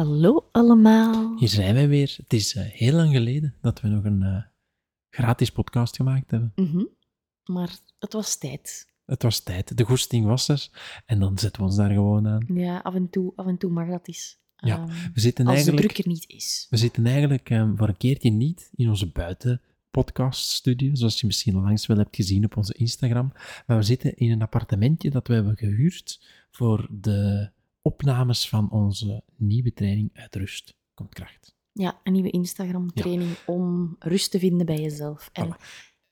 Hallo allemaal. Hier zijn wij weer. Het is eh, heel lang geleden dat we nog een eh, gratis podcast gemaakt hebben. Mhm. Maar het was tijd. Het was tijd. De goesting was er. En dan zetten we ons daar gewoon aan. Ja, af en toe, af en toe mag dat eens. Ja, Ehm, We zitten als de druk er niet is. We zitten eigenlijk ehm, voor een keertje niet in onze buitenpodcaststudio, zoals je misschien al langs wel hebt gezien op onze Instagram. Maar we zitten in een appartementje dat we hebben gehuurd voor de opnames van onze nieuwe training uit rust komt kracht. Ja, een nieuwe Instagram-training om rust te vinden bij jezelf. En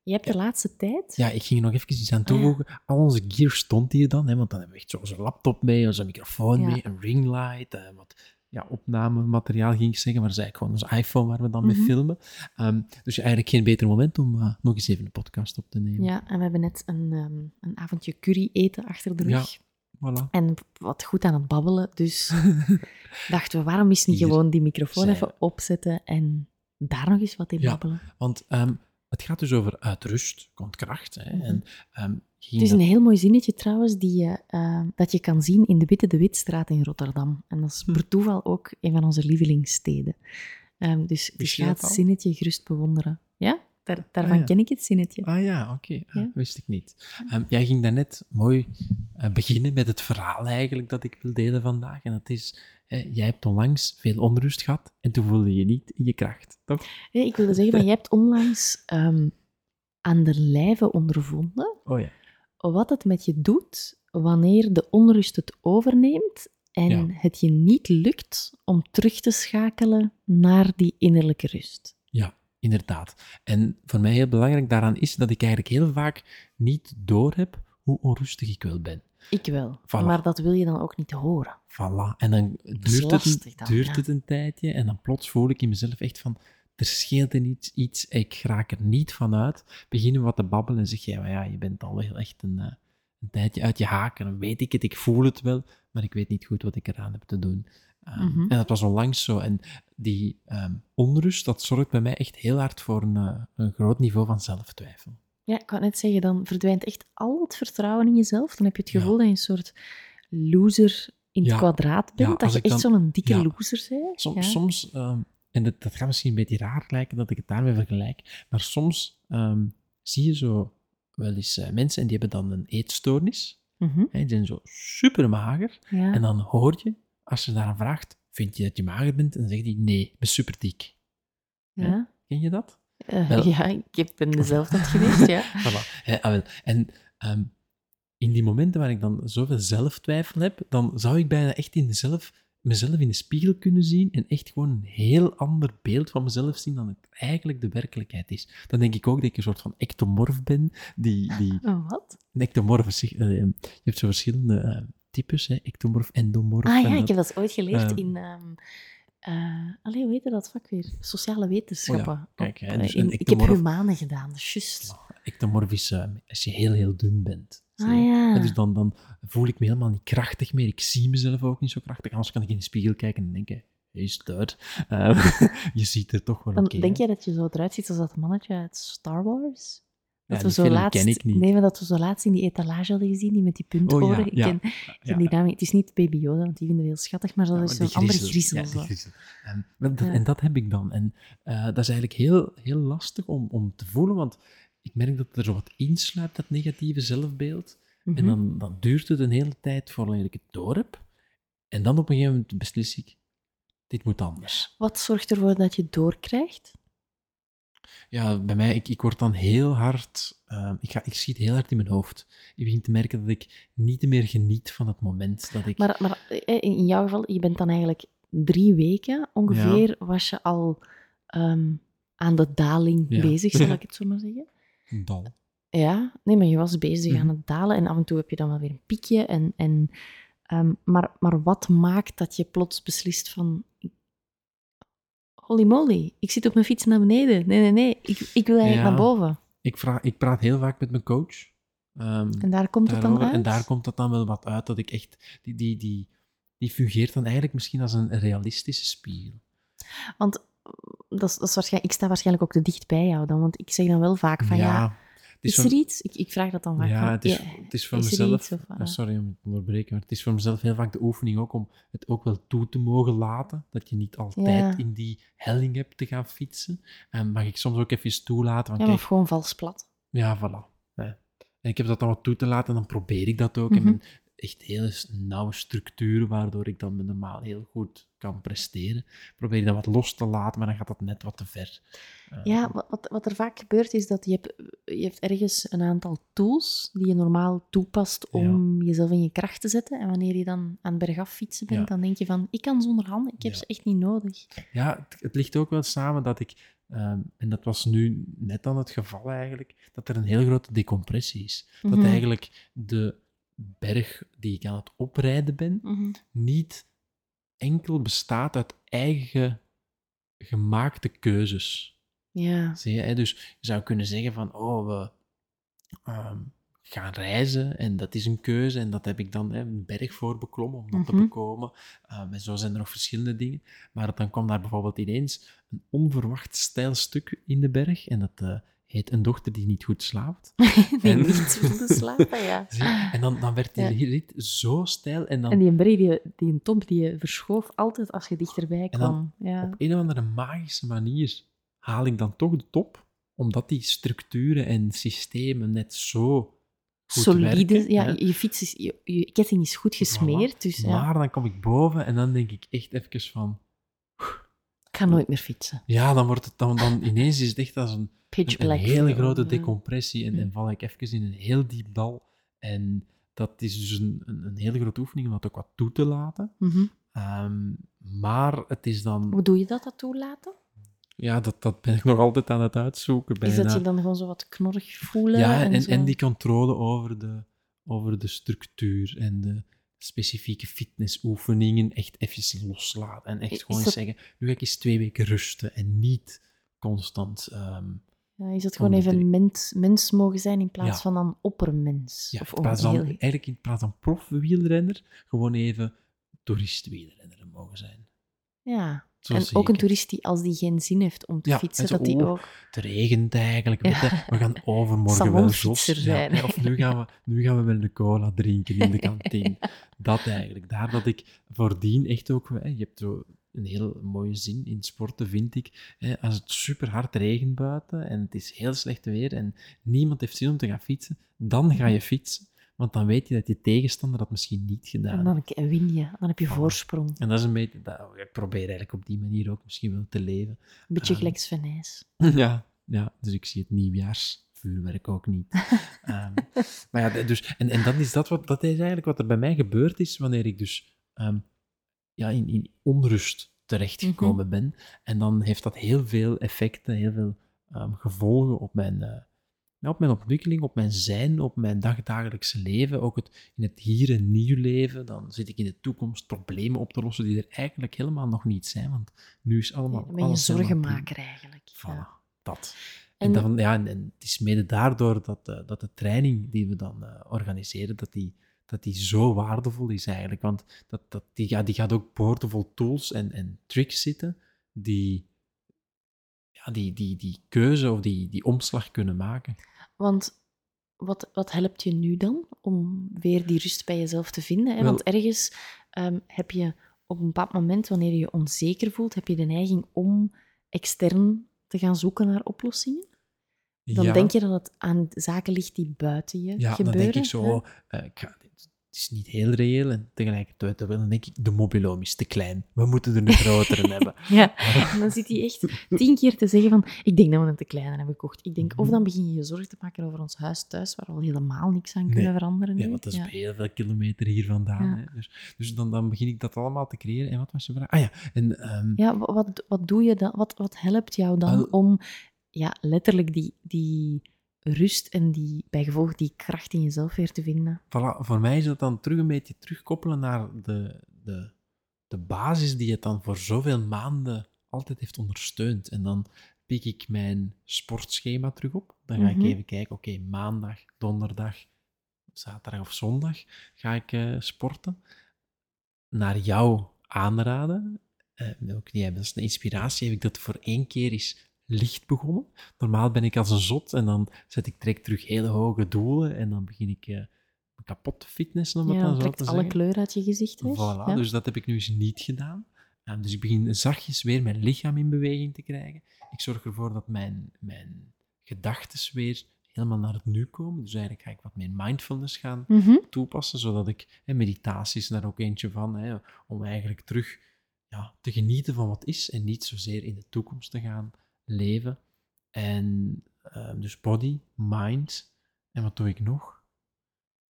je hebt de laatste tijd... Ja, ik ging er nog even iets aan Ah, ja. toevoegen. Al onze gear stond hier dan, hè, want dan hebben we echt zo onze laptop mee, onze microfoon mee, een ringlight, eh, wat ja, opnamemateriaal ging ik zeggen, maar is eigenlijk gewoon onze iPhone waar we dan mee Mhm. filmen. Ehm, dus eigenlijk geen beter moment om eh, nog eens even een podcast op te nemen. Ja, en we hebben net een, ehm, een avondje curry eten achter de Ja. rug. Voilà. En wat goed aan het babbelen. Dus dachten we, waarom is niet Hier gewoon die microfoon even opzetten en daar nog eens wat in Ja. babbelen? Want ehm, het gaat dus over uit rust komt kracht. Hè, Mhm. en, ehm, Het is een heel mooi zinnetje trouwens, die je, eh, dat je kan zien in de Witte de Witstraat in Rotterdam. En dat is Hm. per toeval ook een van onze lievelingssteden. Ehm, dus dus ga het zinnetje gerust bewonderen. Ja, daar, daarvan Ah, ja. ken ik het zinnetje. Ah ja, oké. Ah, Ja. Wist ik niet. Ehm, jij ging daarnet mooi eh, beginnen met het verhaal eigenlijk dat ik wil delen vandaag. En dat is, jij hebt onlangs veel onrust gehad en toen voelde je niet in je kracht, toch? Ja, ik wilde zeggen, maar jij hebt onlangs ehm, aan de lijve ondervonden Oh ja. wat het met je doet wanneer de onrust het overneemt en Ja. het je niet lukt om terug te schakelen naar die innerlijke rust. Ja, inderdaad. En voor mij heel belangrijk daaraan is dat ik eigenlijk heel vaak niet doorheb hoe onrustig ik wel ben. Ik wel, Voilà. maar dat wil je dan ook niet horen. Voilà. En dan duurt, het, een, dan, duurt ja. het een tijdje en dan plots voel ik in mezelf echt van, er scheelt er iets, iets, ik raak er niet van uit. Beginnen we wat te babbelen en zeg jij, maar ja, je bent al heel echt een, eh, een tijdje uit je haken. Dan weet ik het, ik voel het wel, maar ik weet niet goed wat ik eraan heb te doen. Ehm, Mhm. En dat was onlangs zo. En die ehm, onrust, dat zorgt bij mij echt heel hard voor een, eh, een groot niveau van zelftwijfel. Ja, ik wou net zeggen, dan verdwijnt echt al het vertrouwen in jezelf. Dan heb je het Ja. gevoel dat je een soort loser in het Ja. kwadraat bent. Ja, dat je echt zo'n dikke loser bent. Som- ja. Soms, ehm, en dat, dat gaat misschien een beetje raar lijken dat ik het daarmee vergelijk, maar soms zie je zo wel eens eh, mensen en die hebben dan een eetstoornis. Hè, die zijn zo super mager. En dan hoor je, als je daaraan vraagt, vind je dat je mager bent? En dan zegt hij, nee, ik ben super dik. ja. Ken je dat? Eh, Wel- ja, ik heb- ben mezelf dat geweest, ja. Voilà. Ah. En ehm, in die momenten waar ik dan zoveel zelftwijfel heb, dan zou ik bijna echt in mezelf, mezelf in de spiegel kunnen zien en echt gewoon een heel ander beeld van mezelf zien dan het eigenlijk de werkelijkheid is. Dan denk ik ook dat ik een soort van ectomorf ben, die... die Oh, wat? een ectomorf eh, je hebt zo verschillende eh, types, hè, ectomorf, endomorf. Ah ja, ik heb dat ooit geleerd eh, in... ehm eh, allee, hoe heette dat vak weer? Sociale wetenschappen. Oh ja, kijk, hè, dus eh, een in- ik heb humane gedaan, is juist. Ectomorf is eh, als je heel, heel dun bent. Ah je? ja. En dus dan, dan voel ik me helemaal niet krachtig meer. Ik zie mezelf ook niet zo krachtig. Anders kan ik in de spiegel kijken en denken, hey, stud. Eh, je ziet er toch wel Dan oké denk jij dat je zo eruit ziet als dat mannetje uit Star Wars? Ja, Dat we zo laatst, ken ik niet. Nee, maar dat we zo laatst in die etalage hadden gezien, die met die puntoren. Oh ja, ik ja, ken, die. Het is niet Baby Yoda, want die vinden we heel schattig, maar dat is zo'n andere griezel. zo. En, maar dat, en dat heb ik dan. En eh, dat is eigenlijk heel, heel lastig om, om te voelen, want ik merk dat er zo wat insluipt, dat negatieve zelfbeeld. En Mhm. dan, dan duurt het een hele tijd voordat ik het door heb. En dan op een gegeven moment beslis ik, dit moet anders. Wat zorgt ervoor dat je doorkrijgt? Ja, bij mij, ik, ik word dan heel hard, ehm, ik, ga, ik schiet heel hard in mijn hoofd. Ik begin te merken dat ik niet meer geniet van het moment dat ik... Maar, maar eh, in jouw geval, je bent dan eigenlijk drie weken ongeveer, was je al ehm, aan de daling Ja. bezig, zal ik het zo maar zeggen. Dal. Ja, nee, maar je was bezig Mhm. aan het dalen en af en toe heb je dan wel weer een piekje. En, en, ehm, maar, maar wat maakt dat je plots beslist van... Holy moly, ik zit op mijn fiets naar beneden. Nee, nee, nee, ik, ik wil eigenlijk Ja. naar boven. Ik, vraag, ik praat heel vaak met mijn coach. ehm, En daar komt het dan uit? En daar komt dat dan wel wat uit, dat ik echt... Die, die, die, die fungeert dan eigenlijk misschien als een realistische spiegel. Want mm, dat is, dat is waarschijnlijk, ik sta waarschijnlijk ook te dicht bij jou dan, want ik zeg dan wel vaak van ja, is er iets? Ik, ik vraag dat dan vaak Ja, het is, het is voor is mezelf... iets of, eh, sorry om het te onderbreken, maar het is voor mezelf heel vaak de oefening ook om het ook wel toe te mogen laten. Dat je niet altijd Ja. in die helling hebt te gaan fietsen. En mag ik soms ook even toelaten van, ja, kijk, of gewoon vals plat. Ja, voilà. En ik heb dat dan wat toe te laten en dan probeer ik dat ook. Mhm. En echt hele nauwe structuren, waardoor ik dan normaal heel goed kan presteren. Probeer ik dat wat los te laten, maar dan gaat dat net wat te ver. Eh, Ja, wat, wat, er vaak gebeurt is dat je hebt, je hebt ergens een aantal tools die je normaal toepast om jezelf in je kracht te zetten. En wanneer je dan aan bergaf fietsen bent, Ja. dan denk je van, ik kan zonder handen, ik heb Ja. ze echt niet nodig. Ja, het, het ligt ook wel samen dat ik, ehm, en dat was nu net dan het geval eigenlijk, dat er een heel grote decompressie is. Mhm. Dat eigenlijk de berg die ik aan het oprijden ben, Mhm. niet enkel bestaat uit eigen gemaakte keuzes. Ja. Zie je? Dus je zou kunnen zeggen van, oh, we ehm, gaan reizen en dat is een keuze en dat heb ik dan hè, een berg voor beklommen om dat te Mhm. bekomen. Ehm, en zo zijn er nog verschillende dingen. Maar dan kwam daar bijvoorbeeld ineens een onverwacht steil stuk in de berg en dat eh, heet Een dochter die niet goed slaapt. Die En- niet wilde slapen, ja. En dan, dan werd die Ja. rit zo steil en dan En die die, die een top, die je verschoof altijd als je dichterbij dan kwam. Ja. op een of andere magische manier haal ik dan toch de top, omdat die structuren en systemen net zo goed Solide, werken, ja, hè. je, fiets is, je, je ketting is goed gesmeerd, dus ja, Maar dan kom ik boven en dan denk ik echt even van... ik ga nooit meer fietsen. Ja, dan wordt het dan, dan ineens is het echt als een, Pitch een, een black. hele grote ja. decompressie en, Ja. en val ik even in een heel diep dal. En dat is dus een, een, een hele grote oefening om dat ook wat toe te laten. Mhm. Ehm, maar het is dan... Hoe doe je dat, dat toelaten? Ja, dat, dat ben ik nog altijd aan het uitzoeken. Is dat je dan gewoon zo wat knorrig voelen? Ja, en, en, en die controle over de, over de structuur en de specifieke fitnessoefeningen echt even loslaten. En Is echt gewoon dat- zeggen, nu ga ik eens twee weken rusten en niet constant... ehm, Ja, is het gewoon even mens, mens mogen zijn in plaats Ja. van dan oppermens? ja, of in plaats van, eigenlijk in plaats van profwielrenner, gewoon even toeristwielrenner mogen zijn. Ja, Zo en ook een toerist die als die geen zin heeft om te Ja, fietsen, zo, dat die ook... Het regent eigenlijk. Ja. weet je, We gaan overmorgen wel zijn. of nu gaan, we, nu gaan we wel een cola drinken in de kantine. dat eigenlijk. Daar dat ik voordien echt ook... Hè, je hebt zo een heel mooie zin in sporten, vind ik. Hè, als het super hard regent buiten en het is heel slecht weer en niemand heeft zin om te gaan fietsen, dan ga je fietsen. Want dan weet je dat je tegenstander dat misschien niet gedaan En heeft. dan win je, dan heb je voorsprong. En dat is een beetje... Dat, ik probeer eigenlijk op die manier ook misschien wel te leven. Een beetje gelijk Sven Nys. Ja, ja, dus ik zie het nieuwjaarsvuurwerk ook niet. Ehm, maar ja, dus, en, en dat is, dat, wat, dat is eigenlijk wat er bij mij gebeurd is wanneer ik dus ehm, ja, in, in onrust terechtgekomen ben. En dan heeft dat heel veel effecten, heel veel gevolgen op mijn, eh, ja, op mijn ontwikkeling, op mijn zijn, op mijn dagdagelijkse leven. Ook het, in het hier en nu leven. Dan zit ik in de toekomst problemen op te lossen die er eigenlijk helemaal nog niet zijn. Want nu is allemaal... Dan ben je zorgenmaker eigenlijk. Voilà, Ja. dat. En, En- dan, ja, en, en het is mede daardoor dat, eh, dat de training die we dan eh, organiseren, dat die, dat die zo waardevol is eigenlijk. Want dat, dat, die, ja, die gaat ook boordevol tools en, en tricks zitten die, die, die, die keuze of die, die omslag kunnen maken. Want wat, wat helpt je nu dan om weer die rust bij jezelf te vinden? Hè? Want ergens ehm, heb je op een bepaald moment, wanneer je je onzeker voelt, heb je de neiging om extern te gaan zoeken naar oplossingen. Dan Ja. denk je dat het aan zaken ligt die buiten je Ja, gebeuren. dan denk ik zo, eh, ik ga, is niet heel reëel en tegelijkertijd dan denk ik, de mobiloom is te klein. We moeten er een grotere hebben. Ja, en dan zit hij echt tien keer te zeggen van, ik denk dat we een te kleine hebben gekocht. Ik denk, of dan begin je je zorgen te maken over ons huis thuis, waar we al helemaal niks aan Nee. kunnen veranderen. Ja, want dat is Ja. heel veel kilometer hier vandaan. Ja. Hè. Dus, dus dan, dan begin ik dat allemaal te creëren. En wat was je vraag? Ah ja, en ehm, Ja, wa- wat, wat doe je dan? Wat, wat helpt jou dan om ja, letterlijk die, die rust en die, bij gevolg die kracht in jezelf weer te vinden? voilà, voor mij is dat dan terug een beetje terugkoppelen naar de, de, de basis die het dan voor zoveel maanden altijd heeft ondersteund. En dan pik ik mijn sportschema terug op. Dan ga Mhm. ik even kijken, oké, maandag, donderdag, zaterdag of zondag ga ik eh, sporten. Naar jou aanraden. Eh, ook die hebben, dat is een inspiratie, heb ik dat voor één keer eens licht begonnen. Normaal ben ik als een zot en dan zet ik direct terug hele hoge doelen en dan begin ik eh, kapot te fitnessen, om het Ja, dan zo te alle zeggen. kleur uit je gezicht weg. Voilà, ja. dus dat heb ik nu eens niet gedaan. Eh, dus ik begin zachtjes weer mijn lichaam in beweging te krijgen. Ik zorg ervoor dat mijn, mijn gedachten weer helemaal naar het nu komen. Dus eigenlijk ga ik wat meer mindfulness gaan Mhm. toepassen, zodat ik, en meditatie is daar ook eentje van, hè, om eigenlijk terug ja, te genieten van wat is en niet zozeer in de toekomst te gaan leven. En eh, dus body, mind, en wat doe ik nog?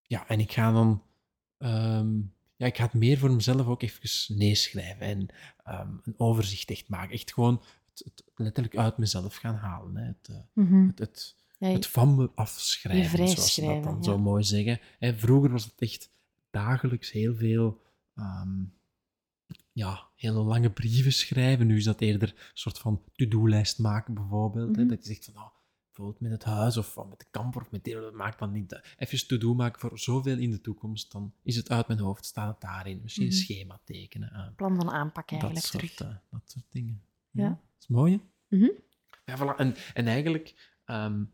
Ja, en ik ga dan, ehm, ja, ik ga het meer voor mezelf ook even neerschrijven en ehm, een overzicht echt maken. Echt gewoon het, het letterlijk uit mezelf gaan halen. Hè. Het, eh, Mhm. het, het, Ja, je- het van me afschrijven, zoals ze dat dan ja. zo mooi zeggen. Vroeger was het echt dagelijks heel veel, ehm, ja, hele lange brieven schrijven. Nu is dat eerder een soort van to-do-lijst maken, bijvoorbeeld. hè, Mhm. dat je zegt van, nou, bijvoorbeeld met het huis of van met de kamper of met dit, maak dan niet. eh, Even to-do maken voor zoveel in de toekomst, dan is het uit mijn hoofd, staat het daarin. Misschien een Mhm. schema tekenen. plan van aanpak dat, eigenlijk soort, terug. eh, dat soort dingen. Ja. Ja. Dat is mooi, hè? Mhm. Ja, voilà. en, en eigenlijk, ehm,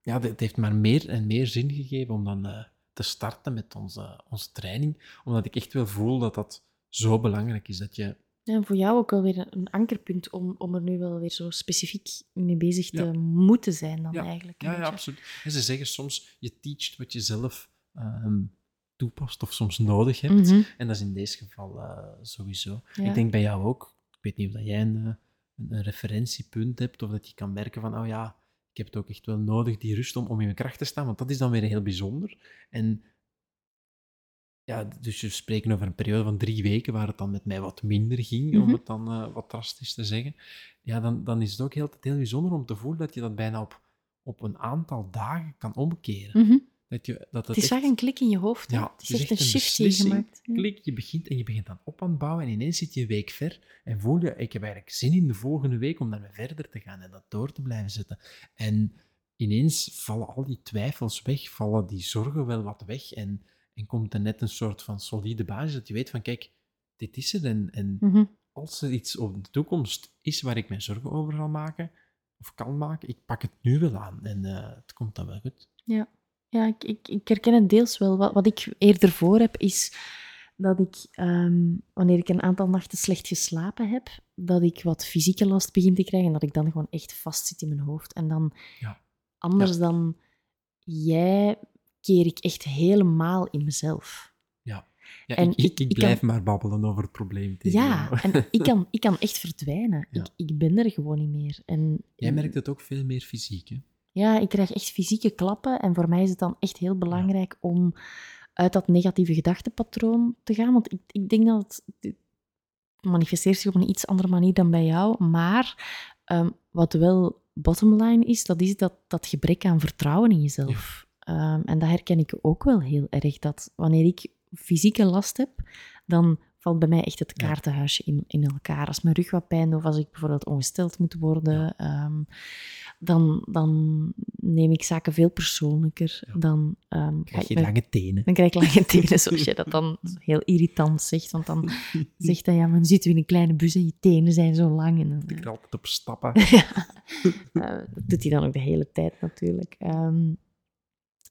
ja, het heeft maar meer en meer zin gegeven om dan eh, te starten met onze, onze training, omdat ik echt wel voel dat dat zo belangrijk is, dat je... Ja, en voor jou ook wel weer een ankerpunt om, om er nu wel weer zo specifiek mee bezig te Ja. moeten zijn dan Ja. eigenlijk. Ja, ja, absoluut. En ze zeggen soms, je teacht wat je zelf ehm, toepast of soms nodig hebt. Mhm. En dat is in deze geval eh, sowieso. Ik denk bij jou ook, ik weet niet of dat jij een, eh, een, een referentiepunt hebt, of dat je kan merken van, oh ja, ik heb het ook echt wel nodig, die rust om, om in mijn kracht te staan, want dat is dan weer heel bijzonder. En ja, dus we spreken over een periode van drie weken waar het dan met mij wat minder ging, om Mhm. het dan eh, wat drastisch te zeggen. Ja, dan, dan is het ook heel, heel bijzonder om te voelen dat je dat bijna op, op een aantal dagen kan omkeren. Mhm. Dat je, dat Het is echt- een klik in je hoofd. Ja, het is echt een shift die je gemaakt. Ja. Klik, je begint en je begint dan op aan het bouwen en ineens zit je een week ver en voel je, ik heb eigenlijk zin in de volgende week om daarmee verder te gaan en dat door te blijven zetten. En ineens vallen al die twijfels weg, vallen die zorgen wel wat weg en, en komt er net een soort van solide basis dat je weet van, kijk, dit is het en, en Mhm. als er iets op de toekomst is waar ik mij zorgen over zal maken, of kan maken, ik pak het nu wel aan en eh, het komt dan wel goed. Ja, ik, ik, ik herken het deels wel. Wat, wat ik eerder voor heb, is dat ik, ehm, wanneer ik een aantal nachten slecht geslapen heb, dat ik wat fysieke last begin te krijgen en dat ik dan gewoon echt vastzit in mijn hoofd. En dan, Ja. anders Ja. dan jij, keer ik echt helemaal in mezelf. Ja, En ik, ik, ik- ik ik blijf kan- maar babbelen over het probleem. tegen Ja, jou. en ik kan, ik kan echt verdwijnen. Ja. Ik, ik ben er gewoon niet meer. En, Jij merkt het ook veel meer fysiek, hè? Ja, ik krijg echt fysieke klappen. En voor mij is het dan echt heel belangrijk om uit dat negatieve gedachtenpatroon te gaan. Want ik, ik denk dat het, manifesteert zich op een iets andere manier dan bij jou. Maar ehm, wat wel bottomline is, dat is dat, dat gebrek aan vertrouwen in jezelf. Ehm, en dat herken ik ook wel heel erg. Dat wanneer ik fysieke last heb, dan valt bij mij echt het kaartenhuisje in, in elkaar. Als mijn rug wat pijn doet, of als ik bijvoorbeeld ongesteld moet worden, ehm, dan, dan neem ik zaken veel persoonlijker. Ja. Dan, ehm, ga Krijg je me- lange tenen. dan krijg ik lange tenen, zoals je dat dan heel irritant zegt. Want dan zegt hij, ja, maar dan zitten we in een kleine bus en je tenen zijn zo lang. En dan, Ik er altijd op stappen. ja. Eh, dat doet hij dan ook de hele tijd natuurlijk. Ehm,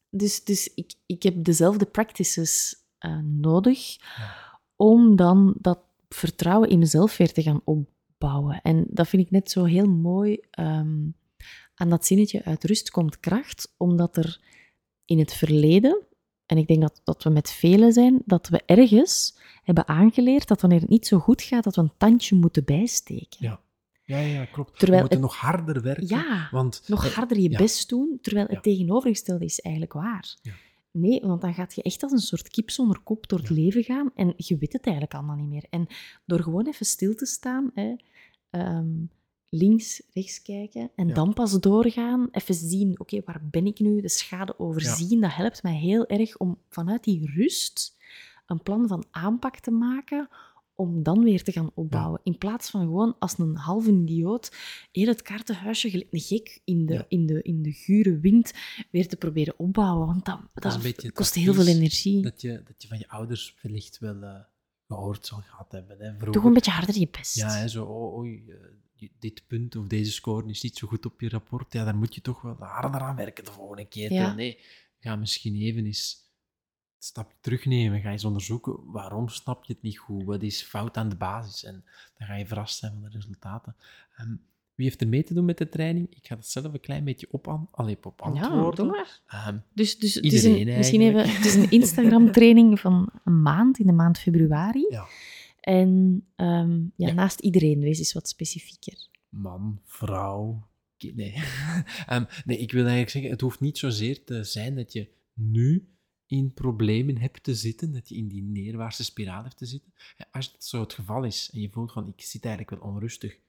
dus dus ik, ik heb dezelfde practices eh, nodig om dan dat vertrouwen in mezelf weer te gaan opbouwen. En dat vind ik net zo heel mooi. ehm, aan dat zinnetje uit rust komt kracht, omdat er in het verleden, en ik denk dat, dat we met velen zijn, dat we ergens hebben aangeleerd dat wanneer het niet zo goed gaat, dat we een tandje moeten bijsteken. Ja. Ja, ja, klopt. Terwijl we moeten het- nog harder werken. Ja, want, nog eh, harder je ja. best doen, terwijl het tegenovergestelde is eigenlijk waar. Ja. Nee, want dan gaat je echt als een soort kip zonder kop door het leven gaan en je weet het eigenlijk allemaal niet meer. En door gewoon even stil te staan, hè, ehm, links, rechts kijken en dan pas doorgaan, even zien, oké, waar ben ik nu, de schade overzien, dat helpt mij heel erg om vanuit die rust een plan van aanpak te maken om dan weer te gaan opbouwen. In plaats van gewoon als een halve idioot heel het kaartenhuisje gelijk een gek in de, Ja. in, de, in de gure wind weer te proberen opbouwen. Want dat, dat, kost heel veel energie. Dat je, dat je van je ouders wellicht wel eh, gehoord zal gehad hebben. Hè, een beetje harder je best. Ja, hè, zo, oh, oei, eh, die- dit punt of deze score is niet zo goed op je rapport. Ja, daar moet je toch wel harder aan werken de volgende keer. Ja. Nee, ga misschien even eens stapje terugnemen. Ga eens onderzoeken waarom snap je het niet goed. Wat is fout aan de basis? En dan ga je verrast zijn van de resultaten. Ehm, wie heeft er mee te doen met de training? Ik ga dat zelf een klein beetje op, aan, allee, op Ja, antwoorden. doe maar. Ehm, Dus, dus het is een, misschien even, het is een Instagram-training van een maand, in de maand februari. ja. En ehm, ja, Ja. naast iedereen, wees eens wat specifieker. man, vrouw. ki- Nee. Nee, ik wil eigenlijk zeggen, het hoeft niet zozeer te zijn dat je nu in problemen hebt te zitten, dat je in die neerwaartse spiraal hebt te zitten. Als dat zo het geval is en je voelt van, ik zit eigenlijk wel onrustig,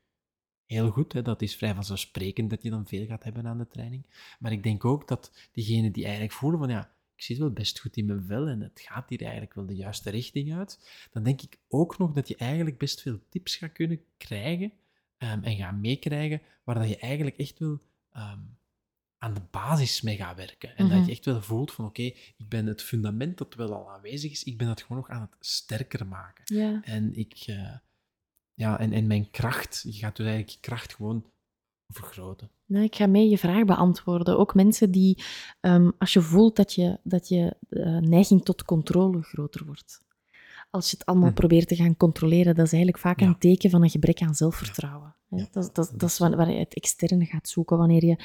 heel goed, hè, dat is vrij vanzelfsprekend dat je dan veel gaat hebben aan de training. Maar ik denk ook dat diegenen die eigenlijk voelen van, ja, ik zit wel best goed in mijn vel en het gaat hier eigenlijk wel de juiste richting uit, dan denk ik ook nog dat je eigenlijk best veel tips gaat kunnen krijgen ehm, en gaan meekrijgen, waar dat je eigenlijk echt wel ehm, aan de basis mee gaat werken. En Mhm. dat je echt wel voelt van, oké, ik ben het fundament dat wel al aanwezig is, ik ben dat gewoon nog aan het sterker maken. En ik, eh, ja, en, en mijn kracht, je gaat dus eigenlijk je kracht gewoon vergroten. Nou, ik ga mee je vraag beantwoorden. Ook mensen die, ehm, als je voelt dat je, dat je eh, neiging tot controle groter wordt. Als je het allemaal Hm. probeert te gaan controleren, dat is eigenlijk vaak Ja. een teken van een gebrek aan zelfvertrouwen. Ja, Dat, dat, dat is waar, je het externe gaat zoeken, wanneer je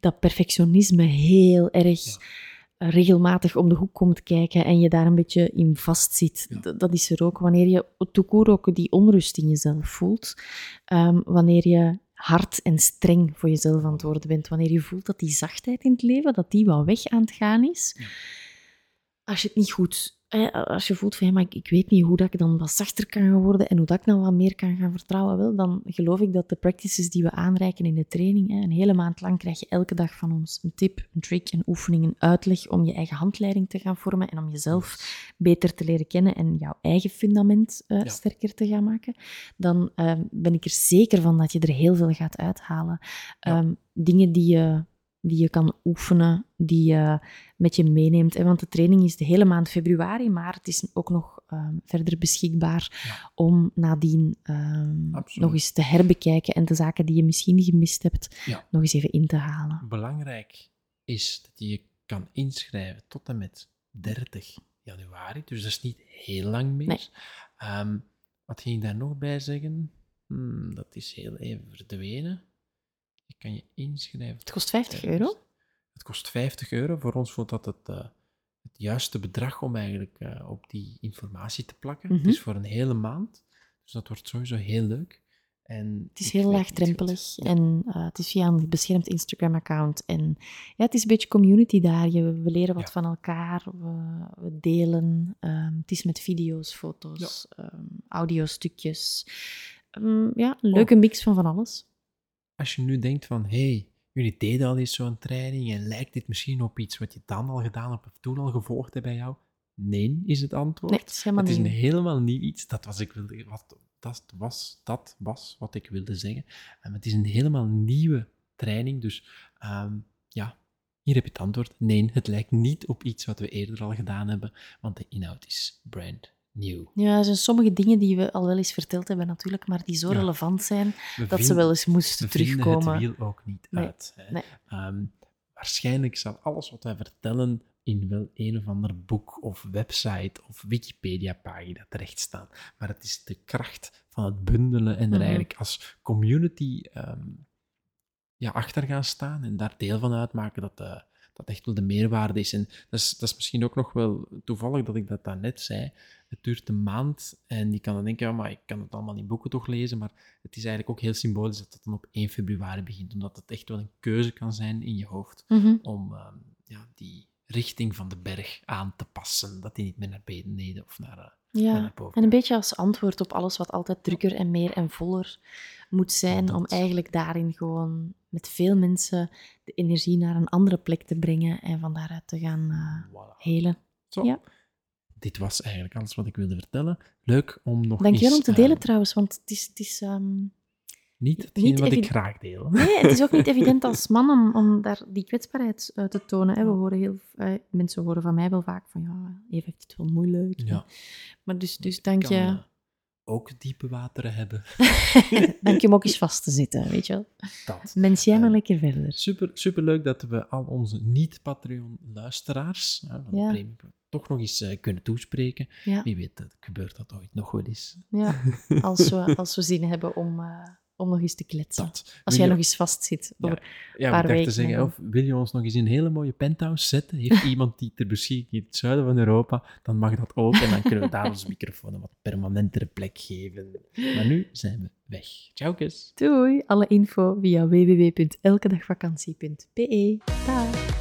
dat perfectionisme heel erg Ja. regelmatig om de hoek komt kijken en je daar een beetje in vastzit. Ja. Dat is er ook. Wanneer je court ook die onrust in jezelf voelt, Ehm, wanneer je hard en streng voor jezelf aan het worden bent, wanneer je voelt dat die zachtheid in het leven, dat die wel weg aan het gaan is. Als je het niet goed... hè, Als je voelt van, ja, maar ik, ik weet niet hoe dat ik dan wat zachter kan gaan worden en hoe dat ik dan wat meer kan gaan vertrouwen, wel, dan geloof ik dat de practices die we aanreiken in de training, hè, een hele maand lang krijg je elke dag van ons een tip, een trick, een oefening, een uitleg om je eigen handleiding te gaan vormen en om jezelf beter te leren kennen en jouw eigen fundament eh, Ja. sterker te gaan maken, dan ehm, ben ik er zeker van dat je er heel veel gaat uithalen. Ja. Ehm, dingen die je, die je kan oefenen, die je met je meeneemt. Hè? Want de training is de hele maand februari, maar het is ook nog ehm, verder beschikbaar Ja. om nadien Absoluut. nog eens te herbekijken en de zaken die je misschien gemist hebt, Ja. nog eens even in te halen. Belangrijk is dat je je kan inschrijven tot en met 30 januari, dus dat is niet heel lang meer. Nee. Ehm, wat ging ik daar nog bij zeggen? Hmm, dat is heel even verdwenen. Kan je inschrijven. Het kost 50 euro. Het kost 50 euro. Voor ons voelt dat het, eh, het juiste bedrag om eigenlijk eh, op die informatie te plakken. Mhm. Het is voor een hele maand, dus dat wordt sowieso heel leuk. En Het is heel laagdrempelig. Ja. en eh, het is via een beschermd Instagram-account. En ja, het is een beetje community daar. Je, we leren wat Ja. van elkaar, we, we delen. ehm, het is met video's, foto's, ehm, audiostukjes. Ehm, ja, een leuke mix van van alles. Als je nu denkt van, hé, hey, jullie deden al eens zo'n training en lijkt dit misschien op iets wat je dan al gedaan hebt of toen al gevolgd hebt bij jou? Nee, is het antwoord. Nee, het is helemaal het is een nieuw. helemaal nieuw iets. Dat was, ik wilde, wat, dat, was, dat was wat ik wilde zeggen. En het is een helemaal nieuwe training. Dus ehm, ja, hier heb je het antwoord. Nee, het lijkt niet op iets wat we eerder al gedaan hebben, want de inhoud is brand new. Ja, er zijn sommige dingen die we al wel eens verteld hebben natuurlijk, maar die zo Ja. relevant zijn We dat ze wel eens moesten we vinden terugkomen. het wiel ook niet Nee, uit. Hè. nee. Ehm, waarschijnlijk zal alles wat wij vertellen in wel een of ander boek of website of Wikipedia-pagina terecht staan. Maar het is de kracht van het bundelen en er Mhm. eigenlijk als community ehm, ja, achter gaan staan en daar deel van uitmaken dat, uh, dat echt wel de meerwaarde is. En dat is, dat is misschien ook nog wel toevallig dat ik dat daarnet zei. Het duurt een maand en je kan dan denken, ja, maar ik kan het allemaal in boeken toch lezen, maar het is eigenlijk ook heel symbolisch dat het dan op 1 februari begint, omdat het echt wel een keuze kan zijn in je hoofd Mhm. om uh, ja, die richting van de berg aan te passen, dat die niet meer naar beneden of naar, uh, Ja, en een beetje als antwoord op alles wat altijd drukker en meer en voller moet zijn, Dat. om eigenlijk daarin gewoon met veel mensen de energie naar een andere plek te brengen en van daaruit te gaan uh, Voilà. helen. Zo. Ja. Dit was eigenlijk alles wat ik wilde vertellen. Leuk om nog Dankjewel eens, om te delen uh, trouwens, want het is... Het is ehm, Niet hetgeen niet wat ik graag deel. Nee, het is ook niet evident als man om, om daar die kwetsbaarheid uh, te tonen. Hè. We horen heel, uh, mensen horen van mij wel vaak van ja, Eve heeft het wel moeilijk. Ja. Maar dus, dus dank kan je. uh, ook diepe wateren hebben. dank je om ook eens vast te zitten, weet je wel. Dat. Mens jij maar Eh, lekker verder. Super, super leuk dat we al onze niet-Patreon-luisteraars van de Ja. premium toch nog eens uh, kunnen toespreken. Ja. Wie weet, dat gebeurt dat ooit nog wel eens. Ja, als we, als we zin hebben om, uh, om nog eens te kletsen. Dat. Als jij je- nog eens vastzit Ja, over Ja, een paar ik dacht te weken. zeggen, of wil je ons nog eens in een hele mooie penthouse zetten? Heeft iemand die ter beschikking in het zuiden van Europa? Dan mag dat ook en dan kunnen we daar onze microfoon een wat permanentere plek geven. Maar nu zijn we weg. Ciao, kus. Doei! Alle info via www.elkedagvakantie.be. Dag!